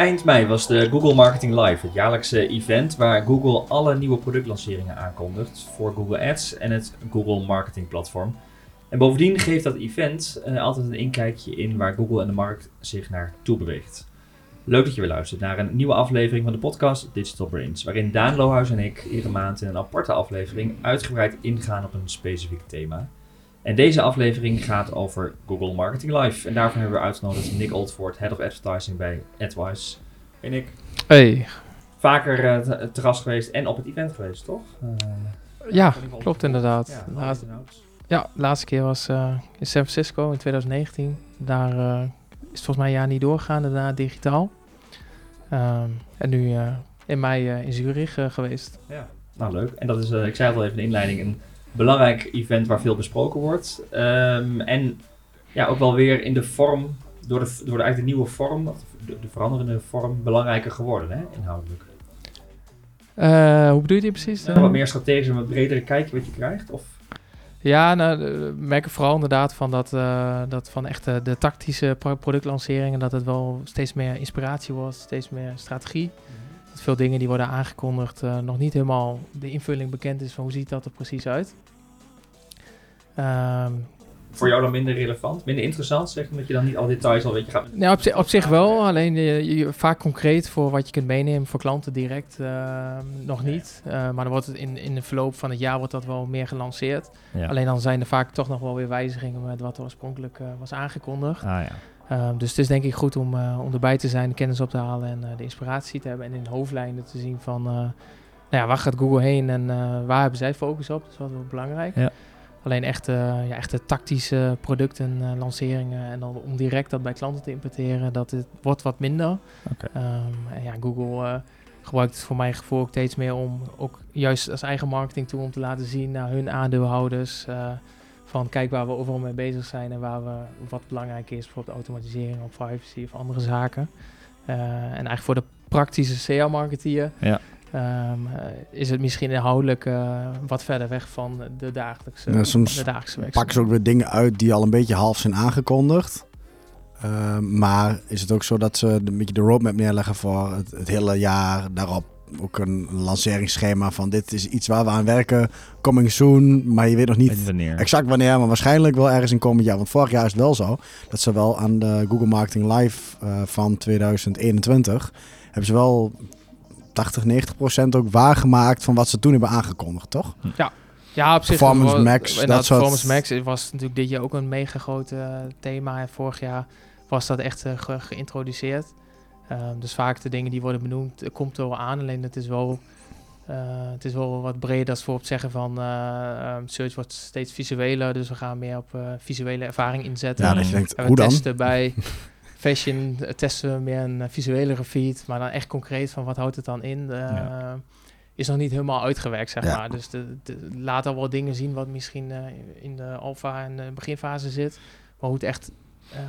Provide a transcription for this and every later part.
Eind mei was de Google Marketing Live, het jaarlijkse event waar Google alle nieuwe productlanceringen aankondigt voor Google Ads en het Google Marketing Platform. En bovendien geeft dat event uh, altijd een inkijkje in waar Google en de markt zich naartoe beweegt. Leuk dat je weer luistert naar een nieuwe aflevering van de podcast Digital Brains, waarin Daan Lohuis en ik iedere maand in een aparte aflevering uitgebreid ingaan op een specifiek thema. En deze aflevering gaat over Google Marketing Live. En daarvoor hebben we uitgenodigd Nick Oldford, Head of Advertising bij AdWise. Hey Nick. Hey. Vaker uh, terras geweest en op het event geweest, toch? Uh, ja, klopt inderdaad. Ja, Laat, ja, de laatste keer was uh, in San Francisco in 2019. Daar is volgens mij een jaar niet doorgegaan, daarna digitaal. Um, en nu in mei in Zurich geweest. Ja, nou leuk. En dat is, ik zei het al even in de inleiding, een belangrijk event waar veel besproken wordt. Um, en ja, ook wel weer in de vorm, door de, door de, eigenlijk de nieuwe vorm, de, de veranderende vorm, belangrijker geworden, hè, inhoudelijk. Uh, hoe bedoel je die precies? Ja, wat meer strategisch en wat bredere kijkje wat je krijgt? Of? Ja, nou, we merken vooral inderdaad van dat, uh, dat van echt de, de tactische productlanceringen, dat het wel steeds meer inspiratie was, steeds meer strategie. Mm Dat veel dingen die worden aangekondigd nog niet helemaal de invulling bekend is van hoe ziet dat er precies uit. Um, voor jou dan minder relevant, minder interessant, zeg omdat je dan niet al details al weet je gaat. Nou, op, op zich wel, alleen je, je, vaak concreet voor wat je kunt meenemen voor klanten direct uh, nog niet. Uh, maar dan wordt het in, in de verloop van het jaar wordt dat wel meer gelanceerd. Ja. Alleen dan zijn er vaak toch nog wel weer wijzigingen met wat er oorspronkelijk uh, was aangekondigd. Ah, ja. Ehm, dus het is denk ik goed om, om erbij te zijn, de kennis op te halen en de inspiratie te hebben en in hoofdlijnen te zien van, nou ja, waar gaat Google heen en waar hebben zij focus op? Dat is wat wel belangrijk. Ja. Alleen echte, ja, echte tactische producten, uh, lanceringen en dan om direct dat bij klanten te importeren, dat het wordt wat minder. Okay. Um, en ja, Google uh, gebruikt het voor mijn gevoel ook steeds meer om ook juist als eigen marketing toe om te laten zien naar hun aandeelhouders. Uh, van kijk waar we overal mee bezig zijn en waar we, wat belangrijk is, bijvoorbeeld automatisering of privacy of andere zaken. en eigenlijk voor de praktische CA-marketeer ja. Um, is het misschien inhoudelijk uh, wat verder weg van de dagelijkse, ja, soms de dagelijkse pakken ze ook weer dingen uit die al een beetje half zijn aangekondigd. Uh, maar is het ook zo dat ze een beetje de roadmap neerleggen voor het, het hele jaar daarop? Ook een lanceringsschema van dit is iets waar we aan werken, coming soon, maar je weet nog niet wanneer. exact wanneer, maar waarschijnlijk wel ergens in komend jaar. Want vorig jaar is het wel zo dat ze wel aan de Google Marketing Live uh, van 2021 hebben ze wel 80, 90 procent ook waargemaakt van wat ze toen hebben aangekondigd, toch? Ja. Ja, op zich. Performance Max. Dat, dat Performance Max was natuurlijk dit jaar ook een mega groot uh, thema. En vorig jaar was dat echt uh, ge geïntroduceerd. Uh, dus vaak de dingen die worden benoemd, komt er wel aan. Alleen het is wel, uh, het is wel wat breder als voor op zeggen van um, search wordt steeds visueler. Dus we gaan meer op visuele ervaring inzetten. Ja, dat je denkt, hoe dan? testen bij fashion testen we meer een visuele feed, maar dan echt concreet van wat houdt het dan in, uh, is nog niet helemaal uitgewerkt, zeg maar. Dus de, de, laat al wel dingen zien wat misschien in de alfa en de beginfase zit, maar hoe het echt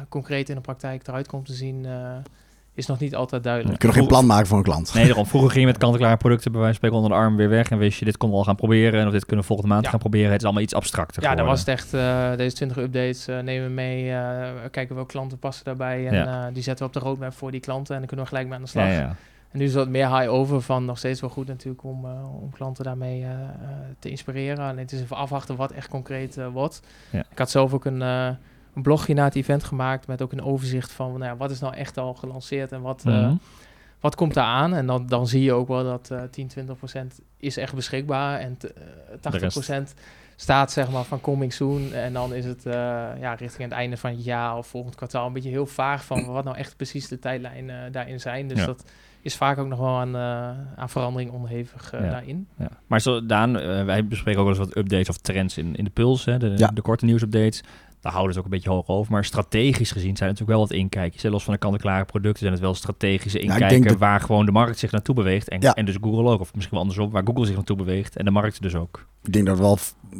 concreet in de praktijk eruit komt te zien, is nog niet altijd duidelijk. Je kunt nog geen plan maken voor een klant. Nee, daarom. Vroeger ging je met kant-en-klare producten bij wijze van spreken onder de arm weer weg. En wist je, dit kon we al gaan proberen. En of dit kunnen we volgende maand gaan proberen. Het is allemaal iets abstracter Ja, dan was het echt, uh, deze 20 updates uh, nemen we mee. Uh, kijken welke klanten passen daarbij. En ja. die zetten we op de roadmap voor die klanten. En dan kunnen we gelijk mee aan de slag. Ja, en nu is wat meer high over van nog steeds wel goed natuurlijk om, om klanten daarmee te inspireren. En het is even afwachten wat echt concreet wordt. Ik had zelf ook een een blogje na het event gemaakt met ook een overzicht van nou ja, wat is nou echt al gelanceerd en wat, mm -hmm. uh, wat komt daar aan. En dan, dan zie je ook wel dat uh, 10, 20 procent is echt beschikbaar en uh, 80 procent staat zeg maar van coming soon. En dan is het uh, ja, richting het einde van het jaar of volgend kwartaal een beetje heel vaag van wat nou echt precies de tijdlijnen uh, daarin zijn. Dus ja. dat is vaak ook nog wel aan, uh, aan verandering onderhevig uh, ja. daarin. Ja. Maar zo, Daan, uh, wij bespreken ook wel eens wat updates of trends in, in de Puls, hè, de, ja. de korte nieuwsupdates daar houden ze ook een beetje hoog over. Maar strategisch gezien zijn het natuurlijk wel wat inkijkjes. Los van de kant-en-klare producten zijn het wel strategische inkijken... Waar gewoon de markt zich naartoe beweegt. En, ja. en dus Google ook. Of misschien wel andersom, waar Google zich naartoe beweegt. En de markt dus ook. Ik denk dat wel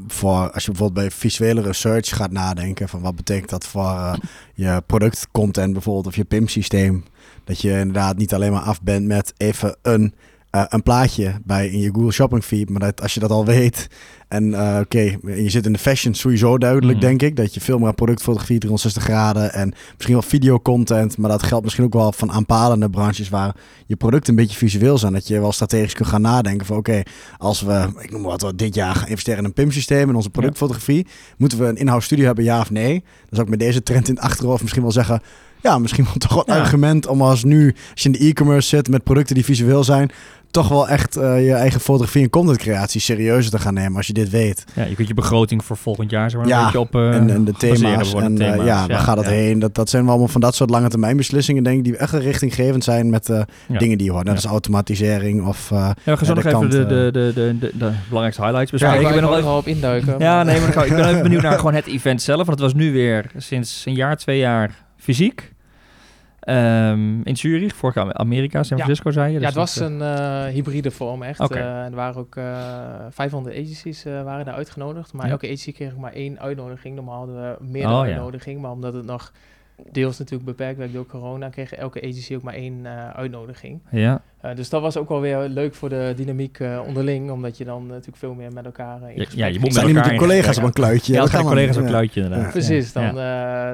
voor... Als je bijvoorbeeld bij visuele research gaat nadenken... van wat betekent dat voor uh, je productcontent bijvoorbeeld... of je PIM-systeem... dat je inderdaad niet alleen maar af bent met even een uh, een plaatje bij in je Google Shopping feed. Maar dat, als je dat al weet en uh, oké, je zit in de fashion sowieso duidelijk, mm. denk ik. Dat je veel meer productfotografie 360 graden en misschien wel videocontent. Maar dat geldt misschien ook wel van aanpalende branches waar je producten een beetje visueel zijn. Dat je wel strategisch kunt gaan nadenken van oké, als we, ik noem wat, dit jaar gaan investeren in een PIM-systeem in onze productfotografie. Moeten we een in-house studio hebben, ja of nee? Dan zou ik met deze trend in het achterhoofd misschien wel zeggen ja, misschien wel toch wel een argument om als nu, als je in de e-commerce zit met producten die visueel zijn, toch wel echt uh, je eigen fotografie en contentcreatie serieuzer te gaan nemen als je dit weet. Ja, je kunt je begroting voor volgend jaar zo ja, een beetje op uh, en, en, de thema's en uh, ja, waar ja, gaat het heen? Dat, dat zijn wel allemaal van dat soort lange termijn beslissingen denk ik die echt richtinggevend zijn met dingen die je hoort. Net als automatisering of Ja, we gaan zo nog even de, de, de, de, de, de, belangrijkste highlights bespreken. ik ben nog even op induiken. Ja, nee, maar ik ben even benieuwd naar gewoon het event zelf, want het was nu weer sinds een jaar, twee jaar fysiek. Um, in Zurich, vorig jaar Amerika, San Francisco ja. zei je. Dus ja, het was een uh, hybride vorm echt. Okay. Uh, er waren ook uh, eh, 500 agencies waren daar uitgenodigd. Maar ja. elke agency kreeg maar één uitnodiging. Normaal hadden we meerdere oh, uitnodigingen. Maar omdat het nog deels natuurlijk beperkt werd door corona, kreeg elke agency ook maar één uh, uitnodiging. Ja. Uh, dus dat was ook wel weer leuk voor de dynamiek uh, onderling, omdat je dan natuurlijk veel meer met elkaar in Ja, je moet met, elkaar met de collega's op een kluitje. Ja, ja collega's op een kluitje inderdaad. Precies, dan,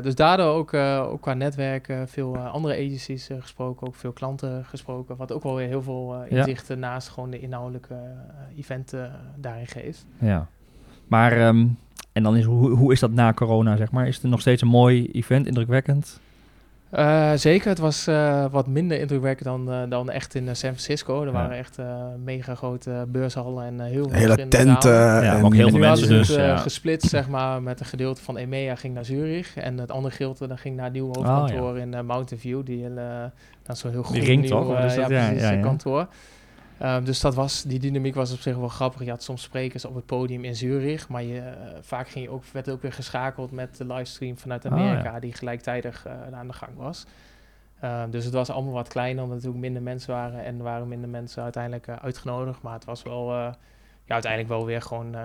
dus daardoor ook, ook qua netwerk veel andere agencies gesproken, ook veel klanten gesproken, wat ook wel weer heel veel inzichten naast gewoon de inhoudelijke event daarin geeft. Ja, maar... Um, en dan is hoe, hoe is dat na corona, zeg maar? Is het nog steeds een mooi event, indrukwekkend? Uh, zeker, het was uh, wat minder indrukwekkend dan, uh, dan echt in San Francisco. Er ja. waren echt mega grote beurshallen en heel veel Hele tenten. Ja, en ook heel veel mensen dus. Het, ja. gesplitst, zeg maar, met een gedeelte van EMEA ging naar Zurich. En het andere gedeelte dan ging naar het nieuwe hoofdkantoor oh, in Mountain View. Die hele, dat is zo'n heel goed nieuw ja, kantoor. Um, dus dat was, die dynamiek was op zich wel grappig. Je had soms sprekers op het podium in Zurich, maar je, uh, vaak ging je ook, werd ook weer geschakeld met de livestream vanuit ah, Amerika, oh, ja. die gelijktijdig uh, aan de gang was. Um, dus het was allemaal wat kleiner, omdat er natuurlijk minder mensen waren en waren minder mensen uiteindelijk uh, uitgenodigd. Maar het was wel, ja, uiteindelijk wel weer gewoon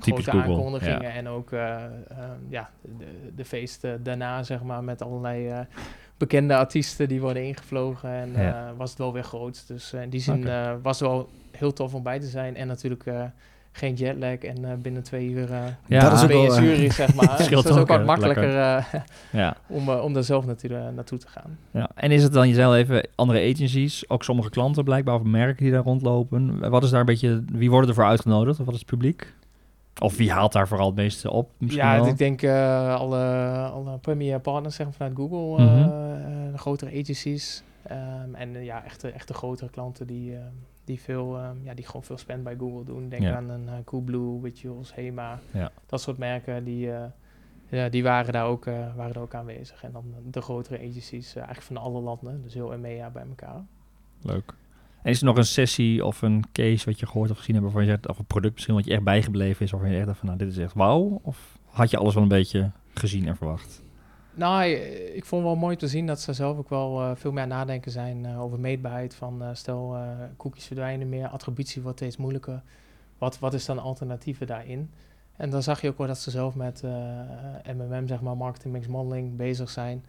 grote Google, aankondigingen ja. en ook ja, de, de feesten daarna, zeg maar, met allerlei bekende artiesten die worden ingevlogen. En ja. uh, was het wel weer groot. Dus uh, in die zin okay. uh, was het wel heel tof om bij te zijn. En natuurlijk geen jetlag en binnen twee uur ja, dat is ook wel, Zurich, zeg maar. dus dat is ook wat makkelijker ja. om, om daar zelf natuurlijk naartoe te gaan. Ja. En is het dan jezelf even andere agencies, ook sommige klanten blijkbaar, of merken die daar rondlopen? Wat is daar een beetje, wie worden ervoor uitgenodigd? Of wat is het publiek? Of wie haalt daar vooral het meeste op? Ja, wel? ik denk uh, alle, alle premier partners zeggen vanuit Google, mm -hmm. uh, de grotere agencies. Um, en ja, echte, echte grotere klanten die, uh, die, veel, um, ja, die gewoon veel spend bij Google doen. Denk ja. aan een Coolblue, Rituals, Hema. Ja. Dat soort merken, die, ja, die waren, daar ook, waren er ook aanwezig. En dan de grotere agencies eigenlijk van alle landen, dus heel EMEA bij elkaar. Leuk. Is er nog een sessie of een case wat je gehoord of gezien hebt waarvan je zegt, of een product misschien wat je echt bijgebleven is, waarvan je echt van, nou, dit is echt wauw? Of had je alles wel een beetje gezien en verwacht? Nou, ik vond wel mooi te zien dat ze zelf ook wel uh, veel meer nadenken zijn uh, over meetbaarheid. Van stel, cookies verdwijnen meer, attributie wordt steeds moeilijker. Wat, wat is dan alternatieven daarin? En dan zag je ook wel dat ze zelf met MMM, zeg maar, marketing mix modeling bezig zijn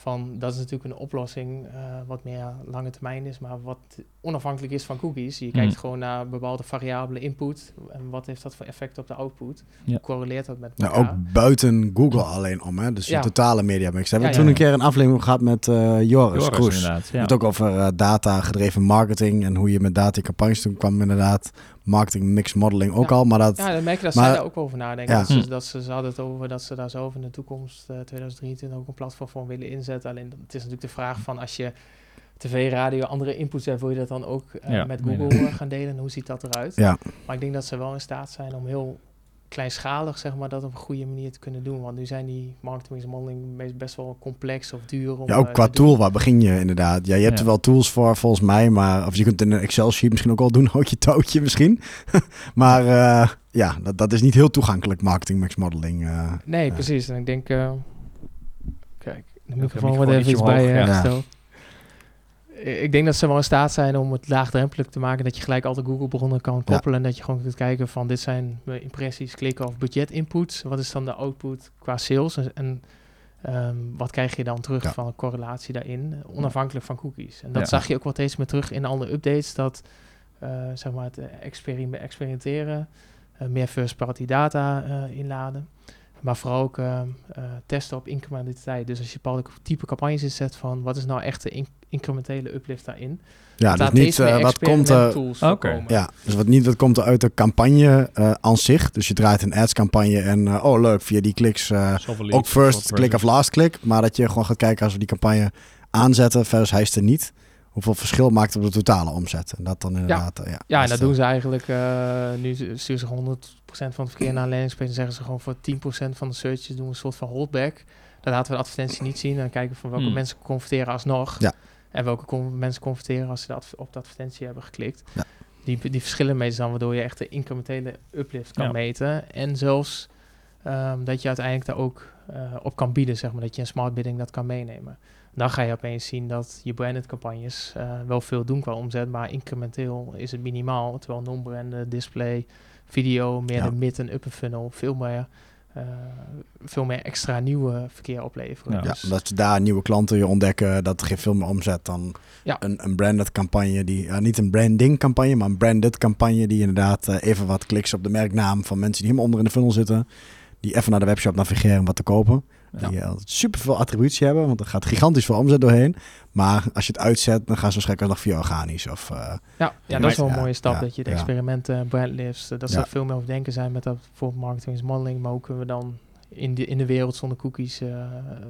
van dat is natuurlijk een oplossing uh, wat meer lange termijn is, maar wat onafhankelijk is van cookies. Je kijkt mm. gewoon naar bepaalde variabele input en wat heeft dat voor effect op de output. Ja. Hoe correleert dat met elkaar? Nou, ook buiten Google alleen om, hè? dus je ja. totale media mix. Hebben we ja, toen een keer een aflevering gehad met uh, Joris, Joris Kroes. Het ook over uh, data gedreven marketing en hoe je met data campagnes toen kwam inderdaad marketing mix modeling ook al. Maar dat, ja, dan merk je dat maar, zij daar ook over nadenken. Ja. Dat, ze, dat ze, ze hadden het over dat ze daar zelf in de toekomst, uh, 2023, ook een platform voor willen inzetten. Alleen het is natuurlijk de vraag van als je tv, radio, andere inputs hebt, wil je dat dan ook uh, ja, met Google gaan delen? En hoe ziet dat eruit? Ja. Maar ik denk dat ze wel in staat zijn om heel kleinschalig zeg maar, dat op een goede manier te kunnen doen. Want nu zijn die marketing modeling best wel complex of duur. Om, ja, ook uh, qua tool, waar begin je inderdaad? Ja, je hebt ja. er wel tools voor volgens mij, maar of je kunt in een Excel-sheet misschien ook wel doen, houd je touwtje misschien. maar uh, ja, dat, dat is niet heel toegankelijk, marketing mix modeling. Uh, nee, precies. En ik denk, kijk, de microfoon wordt even iets bij ja. Gesteld ik denk dat ze wel in staat zijn om het laagdrempelig te maken. Dat je gelijk altijd Google-bronnen kan koppelen. En dat je gewoon kunt kijken van dit zijn impressies, klikken of budget inputs. Wat is dan de output qua sales? En, en Ehm, wat krijg je dan terug van een correlatie daarin, onafhankelijk van cookies? En dat zag je ook wel steeds meer terug in alle updates, dat zeg maar het experimenteren, meer first-party data inladen. Maar vooral ook uh, testen op incrementaliteit. Dus als je bepaalde type campagnes inzet van wat is nou echt de incrementele uplift daarin. Ja, dus niet uh, wat komt er. Okay. Ja, dus wat niet wat komt er uit de campagne uh, aan zich. Dus je draait een ads campagne en oh leuk via die kliks ook first click of last click, maar dat je gewoon gaat kijken als we die campagne aanzetten versus hij is er niet hoeveel verschil maakt op de totale omzet. En dat dan inderdaad. Ja, ja, ja en dat doen ze eigenlijk. nu sturen ze 100% van het verkeer naar landingspage, zeggen ze gewoon voor 10% van de searches doen we een soort van holdback. Dan laten we de advertentie niet zien en kijken van welke hmm. mensen converteren alsnog. Ja. En welke mensen converteren als ze dat op de advertentie hebben geklikt. Ja. Die, die verschillen meten dan, waardoor je echt de incrementele uplift kan meten. En zelfs um, dat je uiteindelijk daar ook uh, op kan bieden, zeg maar. Dat je een smart bidding dat kan meenemen. Dan ga je opeens zien dat je branded campagnes uh, wel veel doen qua omzet, maar incrementeel is het minimaal. Terwijl non-branded display video, meer de mid- en upper funnel, veel meer, uh, veel meer extra nieuwe verkeer opleveren. Ja, dus dat daar nieuwe klanten je ontdekken, dat geeft veel meer omzet dan ja. een, een branded campagne, die, uh, niet een branding campagne, maar een branded campagne die inderdaad uh, even wat kliks op de merknaam van mensen die helemaal onder in de funnel zitten, die even naar de webshop navigeren om wat te kopen. Die uh, super veel attributie hebben, want er gaat gigantisch veel omzet doorheen. Maar als je het uitzet, dan gaan ze waarschijnlijk nog via organisch. Of, uh, ja, ja, dat is wel een mooie stap. dat je de experimenten, brandlifts, uh, dat zou veel meer over denken zijn met dat bijvoorbeeld marketing modeling. Maar hoe kunnen we dan in de, in de wereld zonder cookies uh,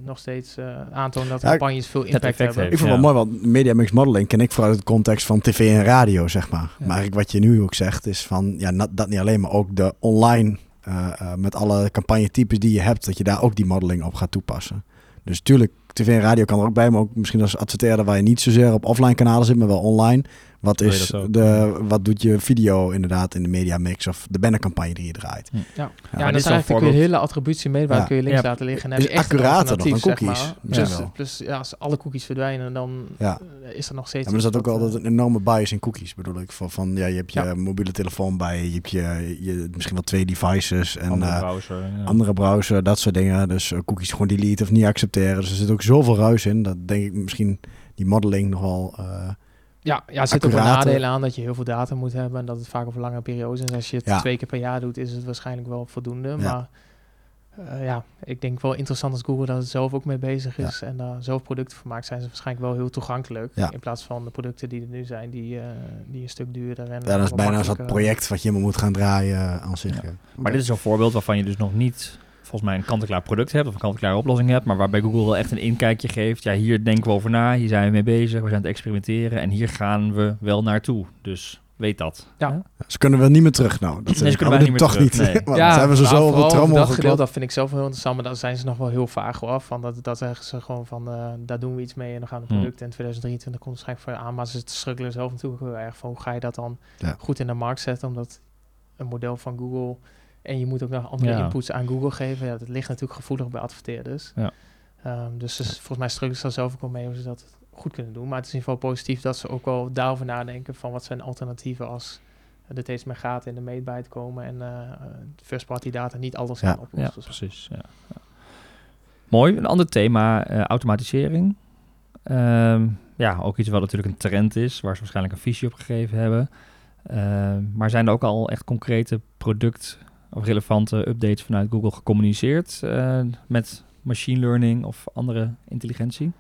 nog steeds uh, aantonen dat campagnes veel impact hebben. Ik vond het wel mooi, want media mix modeling ken ik vooral uit het context van tv en radio, zeg maar. Maar eigenlijk wat je nu ook zegt is van, ja, dat niet alleen, maar ook de online uh, met alle campagnetypes die je hebt, dat je daar ook die modeling op gaat toepassen. Dus tuurlijk, tv en radio kan er ook bij, maar ook misschien als adverteerder waar je niet zozeer op offline kanalen zit, maar wel online. Wat, is de, wat doet je video inderdaad in de media mix of de bannercampagne die je draait? Ja, ja, ja, dat is eigenlijk een hele attributie mee, waar ja. kun je links laten liggen. En is accurater dan cookies. Zeg maar. plus, plus ja, als alle cookies verdwijnen, dan ja. is er nog steeds... Ja, maar er zat ook altijd een enorme bias in cookies, bedoel ik. Van, van ja, je hebt je mobiele telefoon bij, je hebt je, je misschien wel twee devices en andere, uh, browser, andere browser, dat soort dingen. Dus uh, cookies gewoon delete of niet accepteren. Dus er zit ook zoveel ruis in, dat denk ik misschien die modeling nogal... Uh, ja, ja, er zit ook een nadeel aan dat je heel veel data moet hebben en dat het vaak over lange periodes is. Als je het twee keer per jaar doet, is het waarschijnlijk wel voldoende. Maar uh, ja, ik denk wel interessant als Google dat zelf ook mee bezig is en daar zelf producten voor maakt, zijn ze waarschijnlijk wel heel toegankelijk. In plaats van de producten die er nu zijn, die, uh, die een stuk duurder en. Ja, dat is bijna een soort project wat je helemaal moet gaan draaien aan zich. Maar dit is een voorbeeld waarvan je dus nog niet volgens mij een kant-en-klaar product hebt of een kant-en-klare oplossing hebt, maar waarbij Google wel echt een inkijkje geeft. Ja, hier denken we over na, hier zijn we mee bezig, we zijn aan het experimenteren en hier gaan we wel naartoe. Dus weet dat. Ja. Ze kunnen wel niet meer terug nou. Dat nee, ze kunnen we niet meer toch terug. niet. Nee. ja, hebben ze zo op trommel dat gedeelte, dat vind ik zelf heel interessant, maar dan zijn ze nog wel heel vaag af. Van dat, dat zeggen ze gewoon van, uh, daar doen we iets mee en dan gaan de producten hmm. in 2023 komt waarschijnlijk voor aan. Maar ze struggelen zelf natuurlijk heel erg van hoe ga je dat dan goed in de markt zetten, omdat een model van Google en je moet ook nog andere inputs aan Google geven. Ja, dat ligt natuurlijk gevoelig bij adverteerders. Ja. Um, dus, volgens mij struggelen ze zelf ook wel mee hoe ze dat goed kunnen doen. Maar het is in ieder geval positief dat ze ook wel daarover nadenken van wat zijn alternatieven als er steeds meer gaten in de meetbijt komen en uh, first party data niet alles gaan oplossen. Ja, precies. Ja. Mooi. Een ander thema, uh, automatisering. Um, ja, ook iets wat natuurlijk een trend is, waar ze waarschijnlijk een visie op gegeven hebben. Uh, maar zijn er ook al echt concrete product of relevante updates vanuit Google gecommuniceerd uh, met machine learning of andere intelligentie?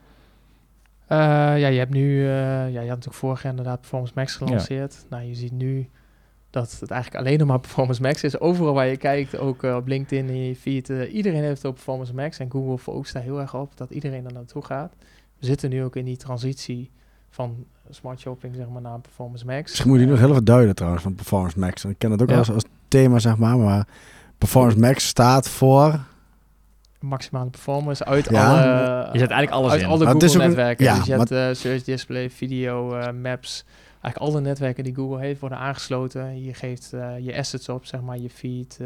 Uh, ja, je hebt nu, uh, ja, je had natuurlijk vorig jaar inderdaad Performance Max gelanceerd. Nou, je ziet nu dat het eigenlijk alleen nog maar Performance Max is. Overal waar je kijkt, ook op LinkedIn in je feed, iedereen heeft op Performance Max. En Google focust daar heel erg op dat iedereen er naartoe gaat. We zitten nu ook in die transitie van smart shopping zeg maar, naar Performance Max. Misschien moet je nog heel even duiden trouwens van Performance Max. Ik ken het ook als, als thema zeg maar, maar Performance Max staat voor maximale performance uit alle... Je zet eigenlijk alles uit in. alle Google-netwerken. Ja, dus je hebt uh, Search Display, Video, uh, Maps. Eigenlijk alle netwerken die Google heeft worden aangesloten. Je geeft uh, je assets op, zeg maar, je feed,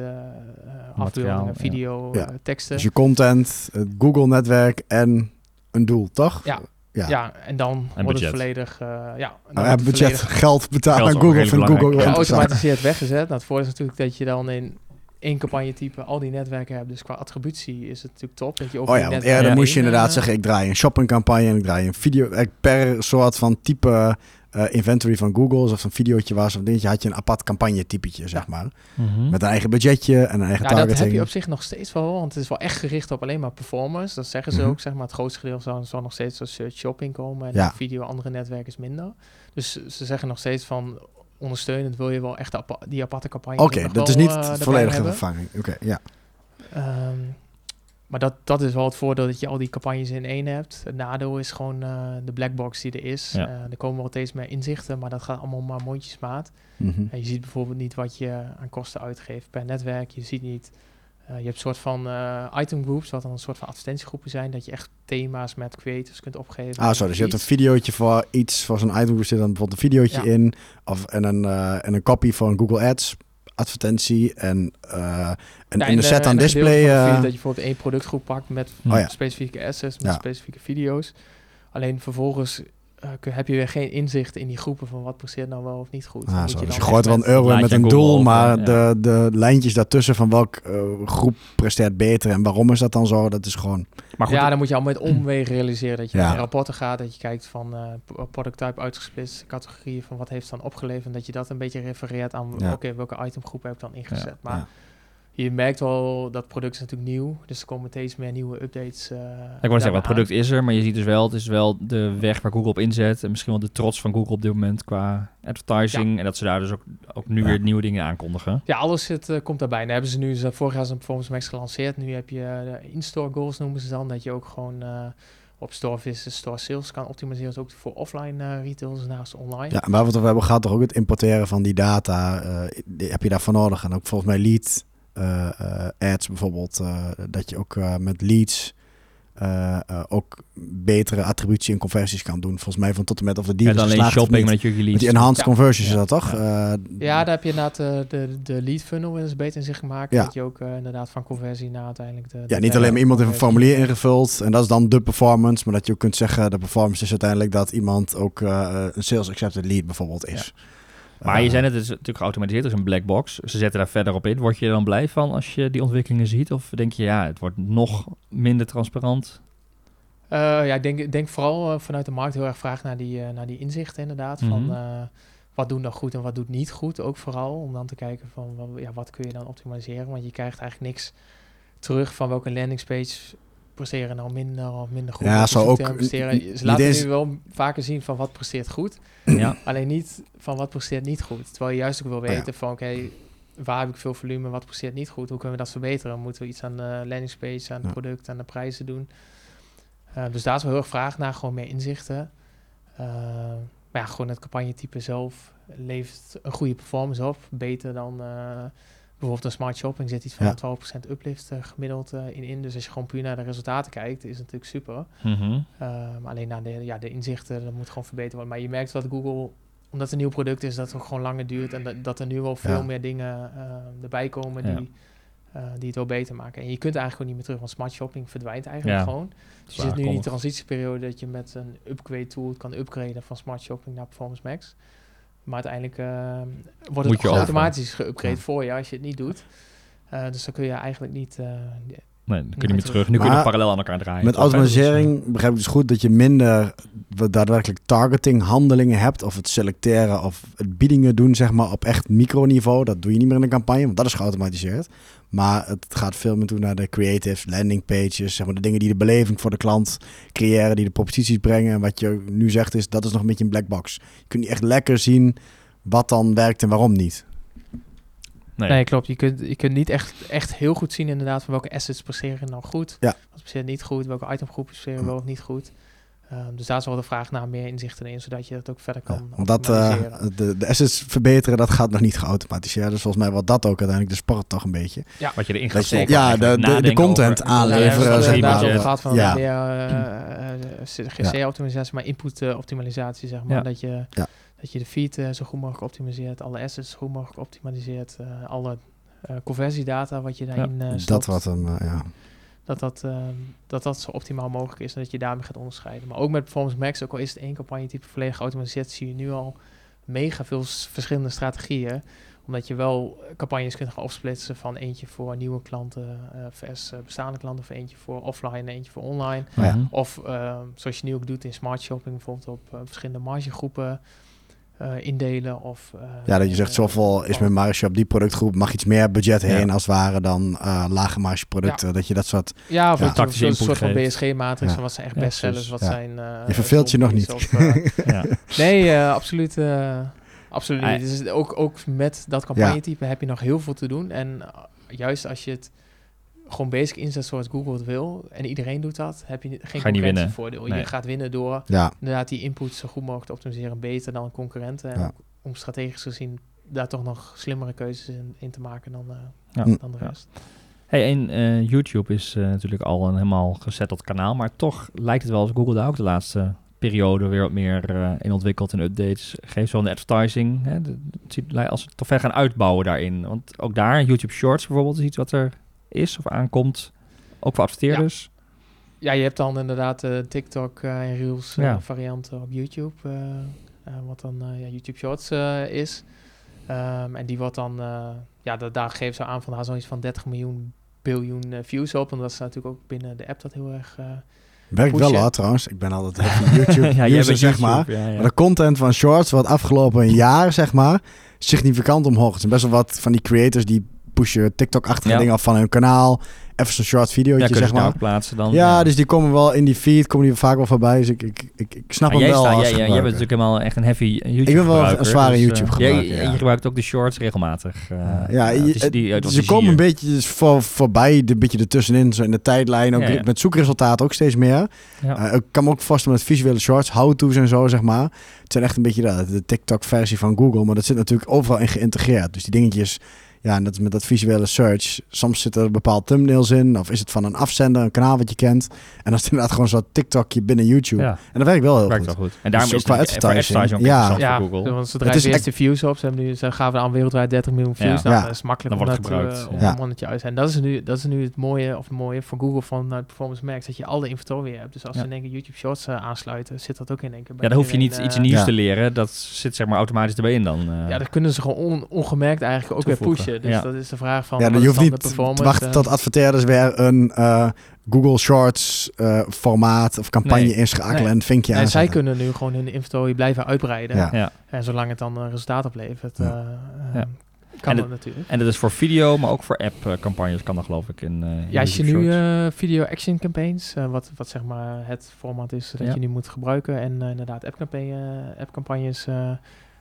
afbeeldingen, video, ja. teksten. Dus je content, het Google-netwerk en een doel, toch? Ja, ja. ja, en dan wordt het volledig... Uh, ja, dan ja, budget, geld betalen aan Google van Google. Geautomatiseerd weggezet. Nou, het voordeel is natuurlijk dat je dan in één campagnetype al die netwerken hebt. Dus qua attributie is het natuurlijk top. Dat je oh ja, want eerder moest je inderdaad zeggen, ik draai een shoppingcampagne en ik draai een video. Per soort van type uh, inventory van Google, of een videootje was of een dingetje, had je een apart campagne-typetje, zeg maar. Mhm. Met een eigen budgetje en een eigen ja, targeting. dat heb je op zich nog steeds wel, want het is wel echt gericht op alleen maar performance. Dat zeggen ze mhm. ook, zeg maar. Het grootste gedeelte zal, zal nog steeds als search shopping komen en video andere netwerken is minder. Dus ze zeggen nog steeds van ondersteunend wil je wel echt die aparte campagne. Oké, dat is niet uh, volledige vervanging. Oké, ja. Ehm, maar dat, dat is wel het voordeel dat je al die campagnes in één hebt. Het nadeel is gewoon uh, de blackbox die er is. Ja. Uh, er komen wel steeds meer inzichten, maar dat gaat allemaal maar mondjesmaat. Mm En je ziet bijvoorbeeld niet wat je aan kosten uitgeeft per netwerk. Je ziet niet... Uh, je hebt een soort van item groups, wat dan een soort van advertentiegroepen zijn, dat je echt thema's met creators kunt opgeven. Ah, zo, dus je hebt een videootje voor iets, voor zo'n item group zit dan bijvoorbeeld een videootje in, of en een, en een copy van Google Ads advertentie en, uh, en in de set aan display. Uh, dat je bijvoorbeeld één productgroep pakt met oh, specifieke assets, met specifieke video's. Alleen vervolgens uh, heb je weer geen inzicht in die groepen van wat presteert nou wel of niet goed. Ah, je dus je gooit wel een euro met een doel, maar de, de lijntjes daartussen van welk uh, groep presteert beter en waarom is dat dan zo, dat is gewoon... Maar goed, ja, dan moet je al met omwegen realiseren dat je naar rapporten gaat, dat je kijkt van uh, product type uitgesplitst, categorieën van wat heeft dan opgeleverd en dat je dat een beetje refereert aan oké, welke itemgroep heb ik dan ingezet. Maar je merkt wel dat product is natuurlijk nieuw. Dus er komen steeds meer nieuwe updates. Uh, ik wou zeggen, het product is er, maar je ziet dus wel, het is wel de weg waar Google op inzet. En misschien wel de trots van Google op dit moment qua advertising. En dat ze daar dus ook, ook nu weer nieuwe dingen aankondigen. Ja, alles zit, uh, komt daarbij. Dan hebben ze nu, vorig jaar een Performance Max gelanceerd. Nu heb je uh, in-store goals noemen ze dan. Dat je ook gewoon op store visits, store sales kan optimaliseren. Dus ook voor offline retailers naast online. Ja, en waar we het over hebben gaat toch ook het importeren van die data. heb je daarvoor nodig? En ook volgens mij lead uh, ads bijvoorbeeld, uh, dat je ook met leads ook betere attributie en conversies kan doen. Volgens mij van tot en met of de deal ja, dan alleen shopping met je leads. Die enhanced conversions ja. is dat toch? Ja, ja daar heb je inderdaad de, de lead funnel is beter in zich gemaakt. Ja. Dat je ook inderdaad van conversie naar uiteindelijk de... Ja, niet alleen maar iemand heeft een formulier ingevuld en dat is dan de performance, maar dat je ook kunt zeggen de performance is uiteindelijk dat iemand ook een sales accepted lead bijvoorbeeld is. Maar je zijn het is natuurlijk geautomatiseerd, is een black box. Ze zetten daar verder op in. Word je er dan blij van als je die ontwikkelingen ziet? Of denk je, ja, het wordt nog minder transparant? Uh, ja, ik denk, denk vooral uh, vanuit de markt heel erg vraag naar die, uh, naar die inzichten inderdaad. Van mhm. wat doen dan goed en wat doet niet goed. Ook vooral om dan te kijken van ja, wat kun je dan optimaliseren. Want je krijgt eigenlijk niks terug van welke landingspage presteren nou minder of minder goed. Ja, zo ook. Presteren. Ze laten nu wel vaker zien van wat presteert goed. Ja. Alleen niet van wat presteert niet goed. Terwijl je juist ook wil weten van oké, waar heb ik veel volume, wat presteert niet goed, hoe kunnen we dat verbeteren? Moeten we iets aan de landingspage, aan het product, aan de prijzen doen? Uh, dus daar is wel heel erg vraag naar, gewoon meer inzichten. Uh, maar ja, gewoon het campagnetype zelf levert een goede performance op. Beter dan uh, bijvoorbeeld een smart shopping zit iets van 12% uplift uh, gemiddeld uh, in in. Dus als je gewoon puur naar de resultaten kijkt, is het natuurlijk super. Mm -hmm. alleen naar de, ja, de inzichten, dat moet gewoon verbeterd worden. Maar je merkt dat Google, omdat het een nieuw product is, dat het gewoon langer duurt. En dat, dat er nu wel veel meer dingen erbij komen die, die het wel beter maken. En je kunt eigenlijk gewoon niet meer terug, want smart shopping verdwijnt eigenlijk gewoon. Dus je zit nu in die transitieperiode dat je met een upgrade tool kan upgraden van smart shopping naar Performance Max. Maar uiteindelijk uh, wordt het automatisch geüpgrade voor je als je het niet doet. Uh, dus dan kun je eigenlijk niet... Uh, Nee, dan kun je niet meer terug. Nu kun je parallel aan elkaar draaien. Met automatisering begrijp ik dus goed dat je minder daadwerkelijk targeting handelingen hebt. Of het selecteren of het biedingen doen, zeg maar, op echt microniveau. Dat doe je niet meer in een campagne, want dat is geautomatiseerd. Maar het gaat veel meer toe naar de creatives, landing pages, zeg maar de dingen die de beleving voor de klant creëren, die de proposities brengen. En wat je nu zegt is, dat is nog een beetje een black box. Je kunt niet echt lekker zien wat dan werkt en waarom niet. Nee. nee, klopt. Je kunt, je kunt niet echt, echt heel goed zien inderdaad van welke assets presteren nou goed. Ja. Wat presteren niet goed, welke itemgroepen presteren wel of niet goed. Um, dus daar is wel de vraag naar meer inzichten in, zodat je het ook verder kan ja, Omdat uh, de, de assets verbeteren, dat gaat nog niet geautomatiseerd. Dus volgens mij wat dat ook uiteindelijk de sport toch een beetje. Ja. Wat je erin gaat Ja, de, de, de content over, aanleveren. Ja, ja, zeg gaat van ja. uh, GC-optimisatie, maar input-optimalisatie, zeg maar. Dat je... Ja dat je de feed uh, zo goed mogelijk optimaliseert, alle assets zo goed mogelijk optimaliseert, uh, alle uh, conversiedata wat je daarin ja, stopt, Dat wat hem, ja. Dat dat, ehm, dat dat zo optimaal mogelijk is en dat je daarmee gaat onderscheiden. Maar ook met Performance Max, ook al is het één campagne type volledig geautomatiseerd, zie je nu al mega veel verschillende strategieën Omdat je wel campagnes kunt gaan opsplitsen van eentje voor nieuwe klanten uh, vers bestaande klanten, of eentje voor offline en eentje voor online. Ja. Of zoals je nu ook doet in smart shopping, bijvoorbeeld op verschillende margegroepen uh, indelen. Of, uh, ja, dat je zegt zoveel is mijn marge op die productgroep, mag iets meer budget heen als het ware dan uh, lage marge producten. Dat je dat soort... Ja, of ja. een soort van BSG-matrix van wat zijn echt bestsellers, wat zijn... je verveelt je nog niet. Of, nee, absoluut... absoluut niet. Dus ook, ook met dat campagnetype heb je nog heel veel te doen. En juist als je het gewoon basic inzet zoals Google het wil en iedereen doet dat, heb je geen concurrentievoordeel. Nee. Je gaat winnen door ja. inderdaad die input zo goed mogelijk te optimiseren, beter dan concurrenten. En om strategisch gezien daar toch nog slimmere keuzes in, te maken dan, uh, ja. dan de rest. Hey, en uh, YouTube is uh, natuurlijk al een helemaal gezetteld kanaal, maar toch lijkt het wel als Google daar ook de laatste periode weer wat meer in ontwikkeld en updates. Geef zo'n advertising. Hè, de, het als we toch ver gaan uitbouwen daarin. Want ook daar, YouTube Shorts bijvoorbeeld, is iets wat er is of aankomt. Ook voor adverteerders. Ja, ja je hebt dan inderdaad de uh, TikTok uh, en Reels uh, varianten op YouTube. Eh, wat dan ja, YouTube Shorts is. Um, en die wordt dan, ja, dat, daar geven ze aan van daar zoiets van 30 miljoen biljoen views op. En dat is natuurlijk ook binnen de app dat heel erg... Werkt wel hard trouwens. Ik ben altijd YouTube ja, user, zeg maar. Ja, ja. Maar de content van Shorts wat afgelopen jaar, zeg maar, significant omhoog. Het zijn best wel wat van die creators die pushen TikTok-achtige dingen af van hun kanaal even zo'n short video ja, zeg maar. plaatsen dan. Ja, dus die komen wel in die feed, komen die vaak wel voorbij. Dus ik, ik, ik, ik snap hem wel. Sta, jij, jij, bent natuurlijk helemaal echt een heavy YouTube Ik ben wel een zware dus, YouTube uh, gebruiker. Ja, Je gebruikt ook de shorts regelmatig. Uh, ja, je, die, ze komen een beetje dus voor, voorbij, een beetje ertussenin, zo in de tijdlijn. Ook met zoekresultaten ook steeds meer. Uh, ik kan me ook voorstellen met visuele shorts, how-to's en zo, zeg maar. Het zijn echt een beetje de, de TikTok-versie van Google, maar dat zit natuurlijk overal in geïntegreerd. Dus die dingetjes ja, en dat is met dat visuele search. Soms zitten er bepaalde thumbnails in. Of is het van een afzender, een kanaal wat je kent. En dan is het inderdaad gewoon zo'n TikTokje binnen YouTube. Ja. En dat werkt wel heel werkt goed. Wel goed. En daarom dus is het qua advertising. Ja, ja. Voor Google. Want je eerst de views op, ze, hebben nu, ze gaven aan wereldwijd 30 miljoen views. Ja. Nou, dat is makkelijk dan wordt het gebruikt. Uh, ja. mannetje uit. En dat is, nu, dat is nu het mooie, of het mooie voor Google van uh, Performance Max. Dat je al de inventory hebt. Dus als ze in één keer YouTube Shorts uh, aansluiten, zit dat ook in één keer. Ja, dan hoef je niet iets nieuws te leren. Dat zit zeg maar automatisch erbij in dan. Ja, dat kunnen ze gewoon ongemerkt eigenlijk ook weer pushen. Dus dat is de vraag van... Ja, je hoeft niet te wachten tot adverteerders weer een uh, Google Shorts uh, formaat of campagne nee, inschakelen nee. en vinkje aan. En zij kunnen nu gewoon hun inventory blijven uitbreiden. Ja. ja. En zolang het dan een resultaat oplevert, ja. Uh, kan dat natuurlijk. En dat is voor video, maar ook voor app-campagnes kan dat geloof ik in Ja, als je nu video action campaigns, wat, wat zeg maar het format is dat je nu moet gebruiken en inderdaad app-campagnes app -campagnes,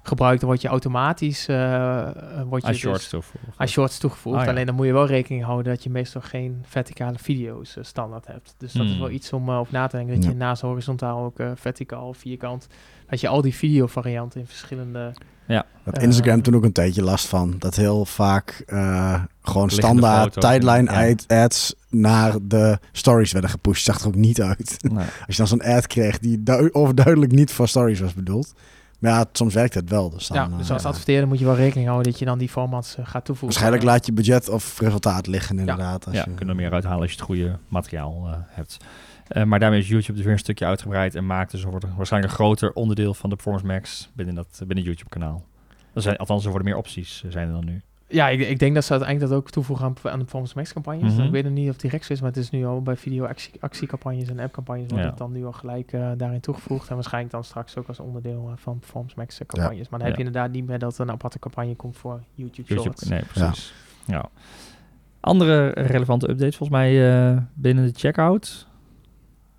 gebruikt, dan word je automatisch uh, word je als dus shorts toegevoegd. Als shorts toegevoegd. Ah, Alleen dan moet je wel rekening houden dat je meestal geen verticale video's uh, standaard hebt. Dus dat is wel hmm. iets om uh, over na te denken. Dat je naast horizontaal ook verticaal, vierkant, dat je al die videovarianten in verschillende... Ja. Dat Instagram toen ook een tijdje last van. Dat heel vaak gewoon standaard tijdline ads naar de stories werden gepusht. Zag er ook niet uit. Nee. Als je dan zo'n ad kreeg die overduidelijk niet voor stories was bedoeld. Maar ja, soms werkt het wel. Dus, dan, ja, dus als uh, adverteerder moet je wel rekening houden dat je dan die formats uh, gaat toevoegen. Waarschijnlijk laat je budget of resultaat liggen inderdaad. Ja, als ja je kunnen er meer uithalen als je het goede materiaal uh, hebt. maar daarmee is YouTube dus weer een stukje uitgebreid en maakt dus wordt waarschijnlijk een groter onderdeel van de Performance Max binnen dat binnen YouTube kanaal. Dat zijn, althans, er worden meer opties zijn er dan nu. Ja, ik, ik, denk dat ze uiteindelijk dat ook toevoegen aan, aan de Performance Max campagnes. Mm -hmm. Ik weet het niet of het direct is, maar het is nu al bij video actie, actiecampagnes en appcampagnes wordt het dan nu al gelijk uh, daarin toegevoegd. En waarschijnlijk dan straks ook als onderdeel uh, van Performance Max campagnes. Maar dan heb je inderdaad niet meer dat er een aparte campagne komt voor YouTube, YouTube Shorts. Nee, precies. Ja. Andere relevante updates volgens mij uh, binnen de checkout.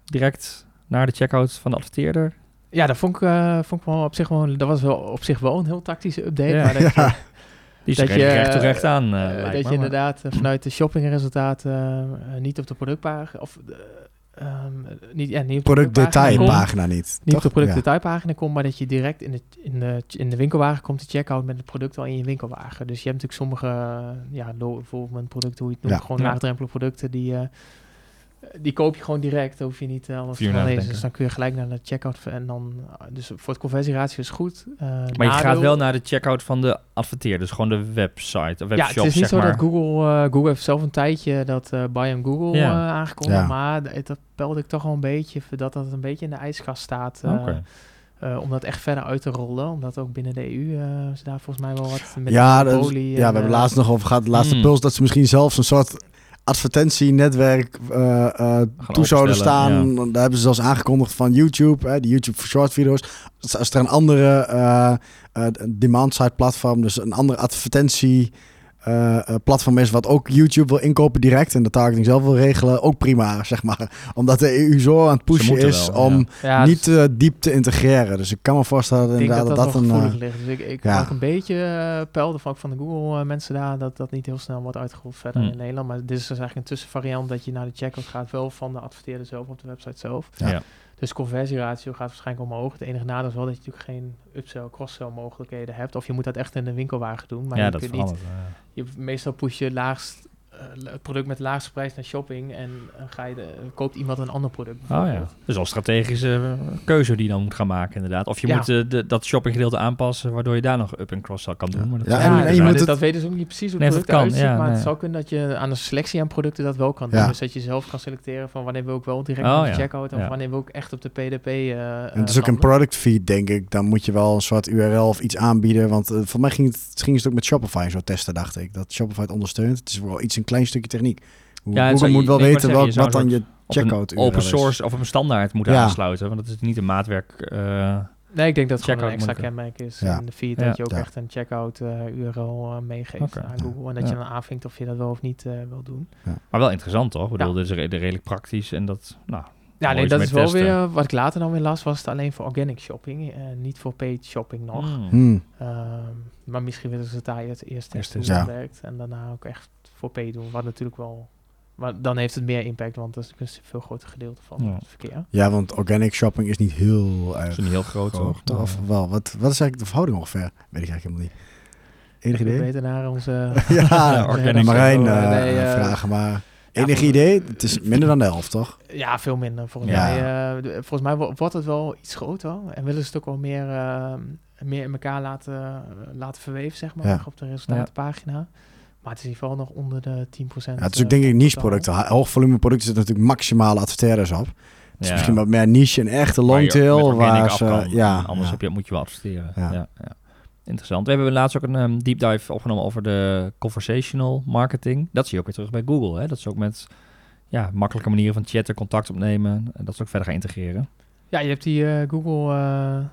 Direct naar de checkout van de adverteerder. Ja, dat vond ik, vond ik wel op zich wel, dat was wel op zich wel een heel tactische update. Maar dat die dat je recht recht aan. Uh, dat je inderdaad eh, vanuit de shoppingresultaten niet op de productpagina of um, niet, ja, niet op productdetailpagina niet. Niet op de productdetailpagina komt, maar dat je direct in de, in de, in de winkelwagen komt de checkout met het product al in je winkelwagen. Dus je hebt natuurlijk sommige, ja, low performance producten, hoe je het noemt, gewoon laagdrempelige producten die die koop je gewoon direct. Dan hoef je niet uh, alles te lezen. Dus dan kun je gelijk naar de checkout. En dan, uh, dus voor het conversieratio is goed. Uh, maar je gaat wel naar de checkout van de adverteerder. Dus gewoon de website of webshop, Ja, het is niet zo dat Google... Google heeft zelf een tijdje dat Buy on Google ja. aangekondigd. Ja. Maar dat pelde ik toch wel een beetje... dat dat een beetje in de ijskast staat. Okay. Uh, om dat echt verder uit te rollen. Omdat ook binnen de EU uh, ze daar volgens mij wel wat met ja, dat, ja, we hebben laatst nog over gehad, de laatste mm. puls, dat ze misschien zelfs een soort advertentienetwerk uh, toe zouden staan. Daar hebben ze zelfs aangekondigd van YouTube, hè, die YouTube for Short video's. Als er een andere demand-side platform, dus een andere advertentie uh, platform is wat ook YouTube wil inkopen direct en de targeting zelf wil regelen, ook prima, zeg maar. Omdat de EU zo aan het pushen is om niet uh, diep te integreren. Dus ik kan me voorstellen ik inderdaad dat dat, dat, een... ligt. Dus ik, ik ja. maak een beetje uh, peil van, van de Google mensen daar, dat dat niet heel snel wordt uitgerold verder hmm. in Nederland. Maar dit is dus eigenlijk een tussenvariant dat je naar de checkout gaat, wel van de adverteerder zelf op de website zelf. Ja. Dus conversieratio gaat waarschijnlijk omhoog. Het enige nadeel is wel dat je natuurlijk geen upsell, cross-sell mogelijkheden hebt. Of je moet dat echt in de winkelwagen doen. Maar ja, je dat kunt niet. Je, meestal push je laagst het product met de laagste prijs naar shopping en uh, ga je de, koopt iemand een ander product. Oh ja. Dus al strategische eh, keuze die je dan moet gaan maken inderdaad. Of je moet uh, de, dat shoppinggedeelte aanpassen waardoor je daar nog up en cross kan doen. Maar dat, ja, en je moet het... dat weten ze ook niet precies hoe het nee, product kan, ja, maar nee. het zou kunnen dat je aan de selectie aan producten dat wel kan doen. Dus dat je zelf kan selecteren van wanneer wil ik wel direct oh, de checkout of wanneer wil ik echt op de PDP. en het is ook een product feed denk ik. Dan moet je wel een soort URL of iets aanbieden. Want voor mij ging het, ging het ook met Shopify zo testen dacht ik. Dat Shopify het ondersteunt. Het is wel iets een klein stukje techniek. Ja, Google moet wel weten wat, wat dan je checkout open source of een standaard moet aansluiten. Want dat is niet een maatwerk. Uh, nee, ik denk dat het gewoon een extra kenmerk is ja. in de feed. Dat je ook echt een checkout uh, URL uh, meegeeft aan Google. En dat je dan aanvinkt of je dat wel of niet wil doen. Maar wel interessant toch? Ik bedoel, dit is redelijk praktisch en dat... Nou, ja, nee, dat is wel weer wat ik later dan weer las, was het alleen voor organic shopping, uh, niet voor paid shopping nog. Hmm. Hmm. Um, maar misschien willen ze daar het eerst testen hoe ja. werkt en daarna ook echt voor doen, wat natuurlijk wel maar dan heeft het meer impact, want dat is een veel groter gedeelte van het verkeer. Ja, want organic shopping is niet heel erg... Is niet heel groot, groot toch? Of wel, wat, wat is eigenlijk de verhouding ongeveer? Weet ik eigenlijk helemaal niet. Enig idee? beter naar onze... ja, organic Marijn uh, nee, uh, vragen, maar... Enig idee? Het is minder dan de helft, toch? Ja, veel minder. Volgens, mij, uh, volgens mij wordt het wel iets groter. En willen ze het ook wel meer, uh, meer in elkaar laten, laten verweven, zeg maar, op de resultatenpagina. Maar het is in ieder geval nog onder de 10%. Ja, het is ook denk ik niche producten. Hoog volume producten zitten natuurlijk maximale adverteerders op. Het is misschien wat meer niche en echte longtail. Waar ze, ja, anders Heb je, moet je wel adverteren. Ja. Interessant. We hebben laatst ook een um, deep dive opgenomen over de conversational marketing. Dat zie je ook weer terug bij Google. Hè? Dat is ook met ja, makkelijke manieren van chatten, contact opnemen. En dat ze ook verder gaan integreren. Ja, je hebt die uh, Google... Uh,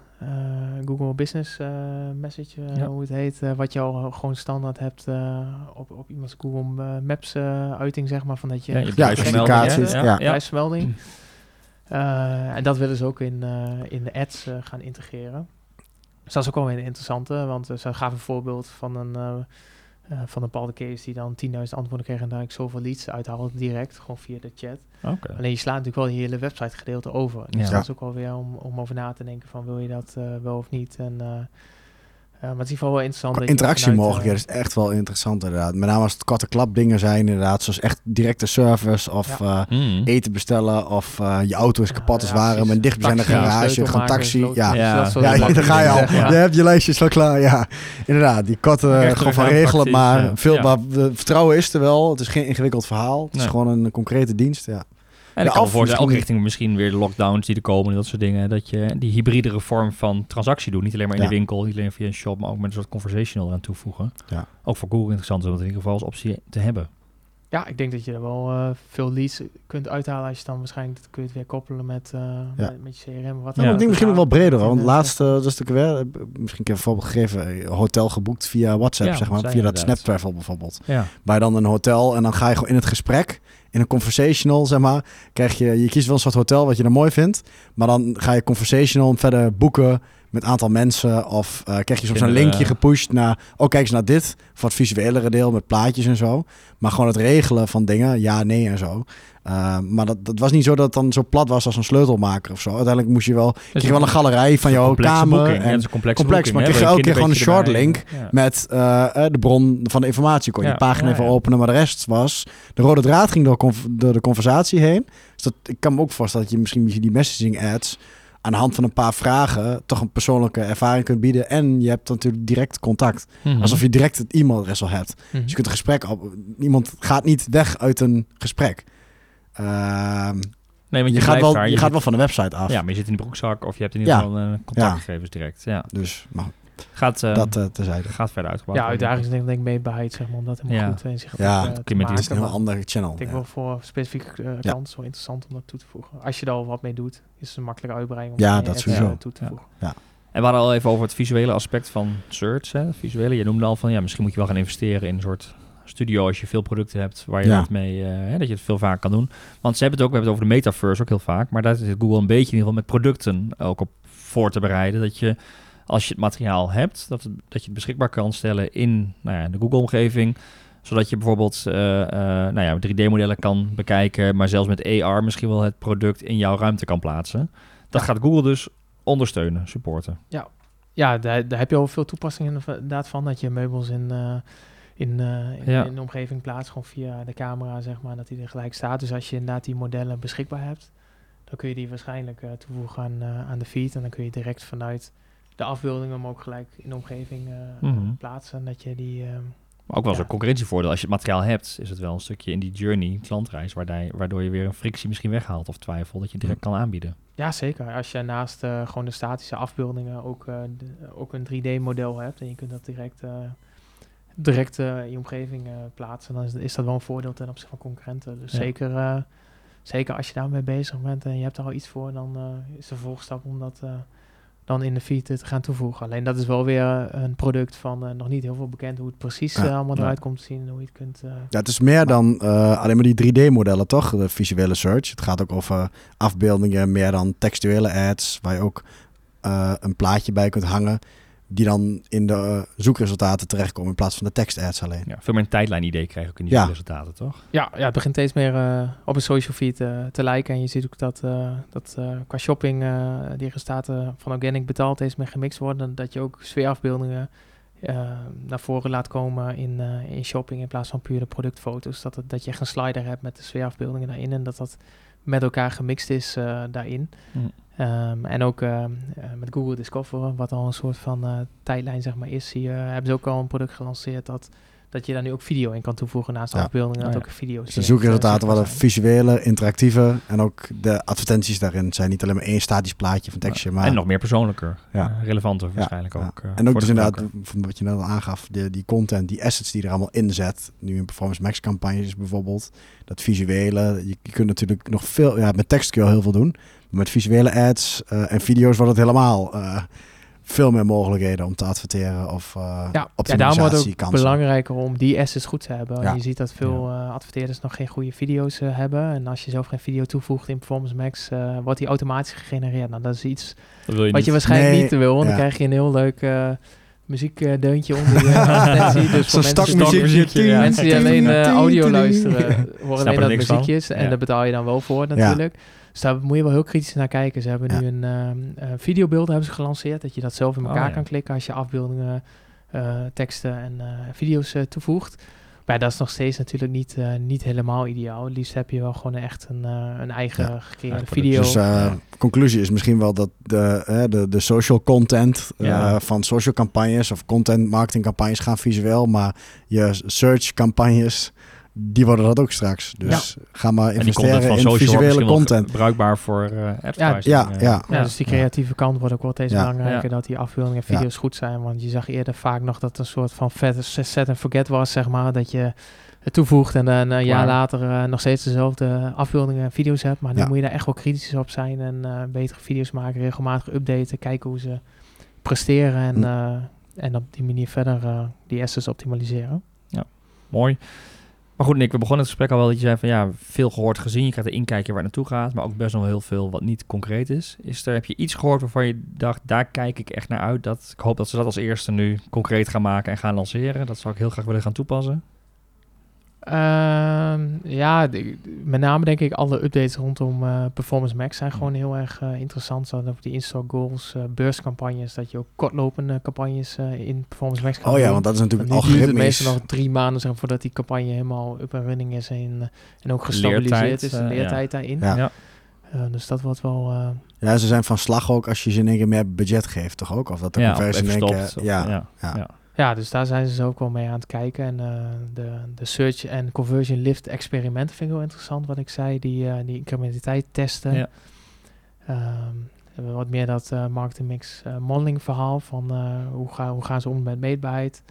Google Business uh, Message, uh, hoe het heet, wat je al gewoon standaard hebt op, op iemands Google Maps uiting, zeg maar, van dat je... Ja, je. Ja, prijsmelding. en dat willen ze ook in, in de ads gaan integreren. Dus dat is ook wel een interessante, want ze gaven een voorbeeld van een uh, van een bepaalde case die dan 10.000 antwoorden kreeg en daar ik zoveel leads uithaalde direct, gewoon via de chat. Alleen je slaat natuurlijk wel je hele website gedeelte over. Dus ja. dat is ook wel weer om, om over na te denken van wil je dat uh, wel of niet. En uh, uh, maar het is in ieder geval wel interessant. Interactiemogelijkheden is echt wel interessant inderdaad. Met name als het korte klap dingen zijn inderdaad. Zoals echt directe service of ja. mm. eten bestellen. Of uh, je auto is kapot als ware. Met dichtbijzijnde garage. Gewoon taxi. Ja, ja. ja. dan ga je al. Je hebt je lijstjes al klaar. Ja, inderdaad. Die korte gewoon van regelen. Maar veel maar, vertrouwen is er wel. Het is geen ingewikkeld verhaal. Het is gewoon een concrete dienst. Ja. En ik kan me ook richting misschien weer de lockdowns die er komen en dat soort dingen, dat je die hybridere vorm van transactie doet. Niet alleen maar in de winkel, niet alleen via een shop, maar ook met een soort conversational aan toevoegen. Ja. Ook voor Google interessant om dat in ieder geval als optie te hebben. Ja, ik denk dat je er wel uh, veel leads kunt uithalen als je dan waarschijnlijk dat kun je het weer koppelen met, uh, ja. met, je CRM. Wat ja, ik denk misschien nog wel breder, want laatste, uh, dat is weer, misschien een voorbeeld gegeven, hotel geboekt via WhatsApp, zeg maar, via dat Snap Travel bijvoorbeeld. Ja. Bij dan een hotel en dan ga je gewoon in het gesprek in een conversational, zeg maar, krijg je, je kiest wel een soort hotel wat je er mooi vindt, maar dan ga je conversational verder boeken met aantal mensen of uh, krijg je soms een linkje gepusht naar, oh kijk eens naar dit, voor het visuelere deel met plaatjes en zo, maar gewoon het regelen van dingen, ja, nee en zo. Uh, maar dat, dat was niet zo dat het dan zo plat was als een sleutelmaker of zo. Uiteindelijk moest je wel, kreeg je wel een galerij van jouw kamer. Boeking, en complex, complex maar kreeg je elke keer gewoon een short link met uh, de bron van de informatie. Kon je ja, pagina even openen, maar de rest was... De rode draad ging door, door de conversatie heen. Dus dat, ik kan me ook voorstellen dat je misschien die messaging ads aan de hand van een paar vragen toch een persoonlijke ervaring kunt bieden. En je hebt natuurlijk direct contact. Mhm. Alsof je direct het e-mailadres al hebt. Mhm. Dus je kunt een gesprek op. Iemand gaat niet weg uit een gesprek. Ehm, Nee, want je, je, gaat, wel, daar, je gaat wel van de website af. Ja, maar je zit in de broekzak of je hebt in ieder geval eh, contactgegevens direct. Ja. Dus maar Gaat, eh, dat eh terzijde. gaat verder uitgebouwd. Ja, uitdaging is denk, denk ik meebaarheid, zeg maar, om dat helemaal Ja. goed Ja, eh, het te klimatief Het is een heel maar andere channel. Ik denk ja. wel voor specifieke uh, Ja. klanten wel interessant om dat toe te voegen. Als je er al wat mee doet, is het een makkelijke uitbreiding om Ja, er dat sowieso. toe te Ja. voegen. En we hadden al even over het visuele aspect van search. Hè? Visuele. Je noemde al van ja, misschien moet je wel gaan investeren in een soort studio als je veel producten hebt waar je Ja. wat mee, eh, hè, dat je het veel vaker kan doen. Want ze hebben het ook, we hebben het over de metaverse ook heel vaak, maar daar zit Google een beetje in ieder geval met producten ook op voor te bereiden. Dat je als je het materiaal hebt, dat, het, dat je het beschikbaar kan stellen in nou ja, de Google-omgeving. Zodat je bijvoorbeeld eh, eh, nou ja, 3D-modellen kan bekijken, maar zelfs met AR misschien wel het product in jouw ruimte kan plaatsen. Dat Ja. gaat Google dus ondersteunen, supporten. Ja, daar, daar heb je al veel toepassingen inderdaad van. Dat je meubels in, eh, in, in, Ja. in de omgeving plaatst, gewoon via de camera, zeg maar, dat die er gelijk staat. Dus als je inderdaad die modellen beschikbaar hebt, dan kun je die waarschijnlijk toevoegen aan, aan de feed. En dan kun je direct vanuit de afbeeldingen hem ook gelijk in de omgeving eh, Mhm. plaatsen. En dat je die... ehm, Maar ook wel Ja. zo'n concurrentievoordeel. Als je het materiaal hebt, is het wel een stukje in die journey, klantreis, waardoor je, waardoor je weer een frictie misschien weghaalt of twijfel, dat je het direct kan aanbieden. Ja, zeker. Als je naast eh, gewoon de statische afbeeldingen ook, eh, de- ook een 3D-model hebt en je kunt dat direct, direct in je omgeving plaatsen, dan is, is dat wel een voordeel ten opzichte van concurrenten. Dus Ja. zeker, zeker als je daarmee bezig bent en je hebt er al iets voor, dan is de volgstap om dat dan in de feed te gaan toevoegen. Alleen dat is wel weer een product van eh, nog niet heel veel bekend hoe het precies Ja. eh, allemaal Nee. eruit komt te zien en hoe je het kunt... eh, Ja, het is meer dan eh, alleen maar die 3D-modellen, toch? De visuele search. Het gaat ook over afbeeldingen, meer dan textuele ads, waar je ook eh, een plaatje bij kunt hangen, die dan in de zoekresultaten terechtkomen in plaats van de tekstads alleen. Ja, veel meer een tijdlijn-idee krijg je ook in die Ja. resultaten, toch? Ja, ja, het begint steeds meer eh, op een social feed eh, te lijken. En je ziet ook dat, eh, dat eh, qua shopping eh, die resultaten van organic betaald steeds meer gemixt worden. Dat je ook sfeerafbeeldingen naar voren laat komen in, eh, in shopping in plaats van pure productfoto's. Dat, het, dat je echt een slider hebt met de sfeerafbeeldingen daarin en dat dat met elkaar gemixt is eh, daarin. Hm. Ehm, en ook ehm, eh, met Google Discover, wat al een soort van eh, tijdlijn zeg maar is, hebben ze ook al een product gelanceerd dat, dat je daar nu ook video in kan toevoegen naast de Ja. afbeeldingen. Oh dat ja. ook video's Dus de zoekresultaten eh, worden zichtbaar zijn. visuele, interactieve en ook de advertenties daarin zijn niet alleen maar één statisch plaatje van tekstje, maar En nog meer persoonlijker. Ja. Relevanter waarschijnlijk ja. ook. eh, En ook voor dus de inderdaad, van wat je net al aangaf, de, die content, die assets die er allemaal in zet. Nu in Performance Max campagnes bijvoorbeeld. Dat visuele, je, je kunt natuurlijk nog veel, ja met tekst kun je al heel veel doen. Met visuele ads eh, en video's wordt het helemaal eh, veel meer mogelijkheden om te adverteren of uh, Ja, ja, daarom wordt het ook kansen. belangrijker om die assets goed te hebben. Ja. Je ziet dat veel uh, adverteerders nog geen goede video's uh, hebben. En als je zelf geen video toevoegt in Performance Max, uh, wordt die automatisch gegenereerd. Nou, dat is iets dat wil je wat niet. je waarschijnlijk Nee, niet wil. Want ja. dan krijg je een heel leuk uh, muziekdeuntje onder je advertentie. Dus voor mensen, stokmuziekje, ja. mensen die alleen uh, audio luisteren, horen alleen dat muziekjes. En Ja. daar betaal je dan wel voor natuurlijk. Dus daar moet je wel heel kritisch naar kijken. Ze hebben Ja. nu een uh, videobeeld hebben ze gelanceerd. Dat je dat zelf in elkaar Oh, ja. kan klikken als je afbeeldingen, uh, teksten en uh, video's uh, toevoegt. Maar dat is nog steeds natuurlijk niet, uh, niet helemaal ideaal. Het liefst heb je wel gewoon echt een, uh, een eigen Ja. video. Dus uh, conclusie is misschien wel dat de, de, de social content Ja. van social campagnes of content marketing campagnes gaan visueel, maar je search campagnes die worden dat ook straks. Dus ga maar En investeren in social visuele content. bruikbaar voor uh, advertising. ja, eh. ja. Ja, dus die creatieve kant wordt ook wel steeds Ja. belangrijker. Ja. Dat die afbeeldingen en video's goed zijn. Want je zag eerder vaak nog dat het een soort van vet set and forget was, zeg maar. Dat je het toevoegt en dan een jaar later uh, nog steeds dezelfde afbeeldingen en video's hebt. Maar dan Ja. moet je daar echt wel kritisch op zijn. En uh, betere video's maken, regelmatig updaten, kijken hoe ze presteren. En, Hm. uh, en op die manier verder uh, die assets optimaliseren. Mooi. Maar goed, Nick, we begonnen het gesprek al wel dat je zei van ja, veel gehoord gezien. Je krijgt een inkijkje waar het naartoe gaat, maar ook best nog heel veel wat niet concreet is. Is er, heb je iets gehoord waarvan je dacht, daar kijk ik echt naar uit. Dat, ik hoop dat ze dat als eerste nu concreet gaan maken en gaan lanceren. Dat zou ik heel graag willen gaan toepassen. Uh, ja, de, met name denk ik alle updates rondom uh, Performance Max zijn gewoon heel erg uh, interessant. Zo over die install goals, uh, beurscampagnes, dat je ook kortlopende campagnes uh, in Performance Max kan Oh ja, doen. want dat is natuurlijk nu duurt het algoritmisch. meestal nog drie maanden zeg, voordat die campagne helemaal up en running is en, en ook gestabiliseerd Leertijd, is, de uh, leertijd daarin. Ja. Ja. Uh, dus dat wordt wel... Uh, Ja, ze zijn van slag ook als je ze in één keer meer budget geeft, toch ook? Of dat de Ja, conversie in één keer... ja, ja. Ja. Ja, dus daar zijn ze ook wel mee aan het kijken. En de, de search en conversion lift experimenten vind ik wel interessant, wat ik zei. Die, die incrementaliteit testen. Ja. Um, hebben wat meer dat uh, marketing mix modeling verhaal van hoe, ga, hoe gaan ze om met meetbaarheid.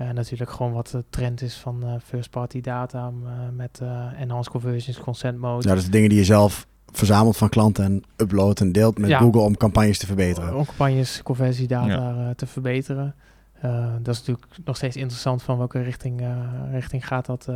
Uh, natuurlijk gewoon wat de trend is van uh, first party data uh, met enhanced conversions, consent mode. Ja, dus de dingen die je zelf verzamelt van klanten en uploadt en deelt met Google om campagnes te verbeteren. Om campagnes, conversiedata te verbeteren. Dat is natuurlijk nog steeds interessant van welke richting, richting gaat, dat,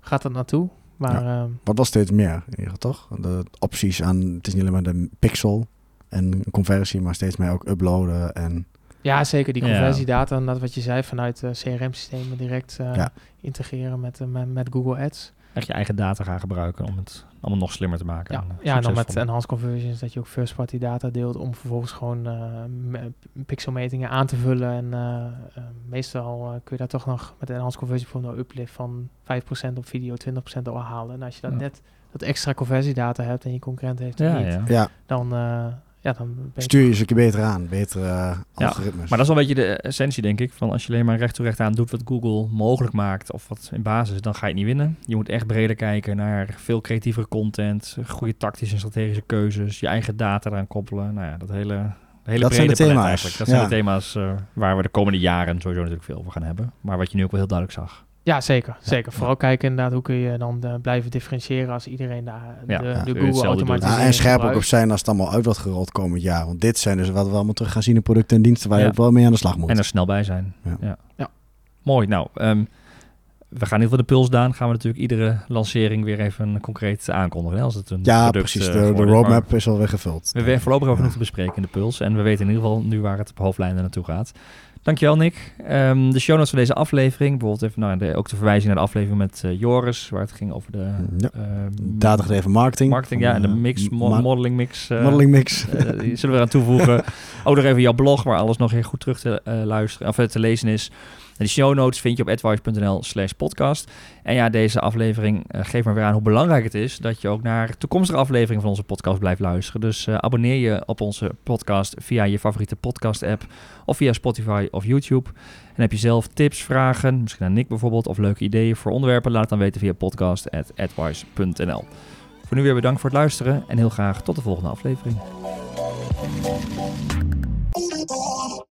gaat dat naartoe. Maar, ja. wat was steeds meer, toch? De opties aan, het is niet alleen maar de pixel en conversie, maar steeds meer ook uploaden en... Ja, zeker. Die conversiedata, en dat wat je zei, vanuit uh, CRM-systemen direct uh, integreren met, uh, met, Google Ads. Echt je eigen data gaan gebruiken om het allemaal nog slimmer te maken. Ja, ja en dan met enhanced conversions dat je ook first-party data deelt om vervolgens gewoon pixelmetingen aan te vullen. En meestal kun je daar toch nog met enhanced conversion voor een uplift van 5% op video, 20% op halen. En als je dat net dat extra conversiedata hebt en je concurrent heeft het niet, ja. dan ja, dan stuur je ze een beter aan, betere uh, algoritmes. maar dat is wel een beetje de essentie, denk ik. Van als je alleen maar recht toe recht aan doet wat Google mogelijk maakt, of wat in basis, dan ga je het niet winnen. Je moet echt breder kijken naar veel creatievere content, goede tactische en strategische keuzes, je eigen data eraan koppelen. Nou ja, dat hele, hele dat zijn de thema's. Eigenlijk. Dat zijn de thema's uh, waar we de komende jaren sowieso natuurlijk veel over gaan hebben. Maar wat je nu ook wel heel duidelijk zag. Ja, zeker. zeker. Vooral kijken inderdaad hoe kun je dan uh, blijven differentiëren als iedereen daar de, ja, de Google automatisering En scherp ook op zijn als het allemaal uit wordt gerold komend jaar. Want dit zijn dus wat we allemaal terug gaan zien in producten en diensten waar je ook wel mee aan de slag moet. En er snel bij zijn. Ja. ja. Mooi. Nou, um, we gaan in ieder geval de puls daan. Gaan we natuurlijk iedere lancering weer even concreet aankondigen. Als het een ja, precies. De, de roadmap is al weggevuld. We hebben voorlopig ook genoeg te bespreken in de puls. En we weten in ieder geval nu waar het op hoofdlijnen naartoe gaat. Dankjewel, Nick. Um, de show notes van deze aflevering, bijvoorbeeld even nou, de, ook de verwijzing naar de aflevering met uh, Joris, waar het ging over de ja. uh, datagedreven marketing. Marketing, ja, en de eh, mix, mo modeling mix. Uh, modeling mix. die zullen we aan toevoegen. ook nog even jouw blog, waar alles nog heel goed terug te luisteren, of te lezen is. De show notes vind je op advice.nl slash podcast. En ja, deze aflevering uh, geeft maar weer aan hoe belangrijk het is dat je ook naar toekomstige afleveringen van onze podcast blijft luisteren. Dus uh, abonneer je op onze podcast via je favoriete podcast app of via Spotify of YouTube. En heb je zelf tips, vragen, misschien aan Nick bijvoorbeeld, of leuke ideeën voor onderwerpen, laat het dan weten via podcast.advice.nl. Voor nu weer bedankt voor het luisteren en heel graag tot de volgende aflevering.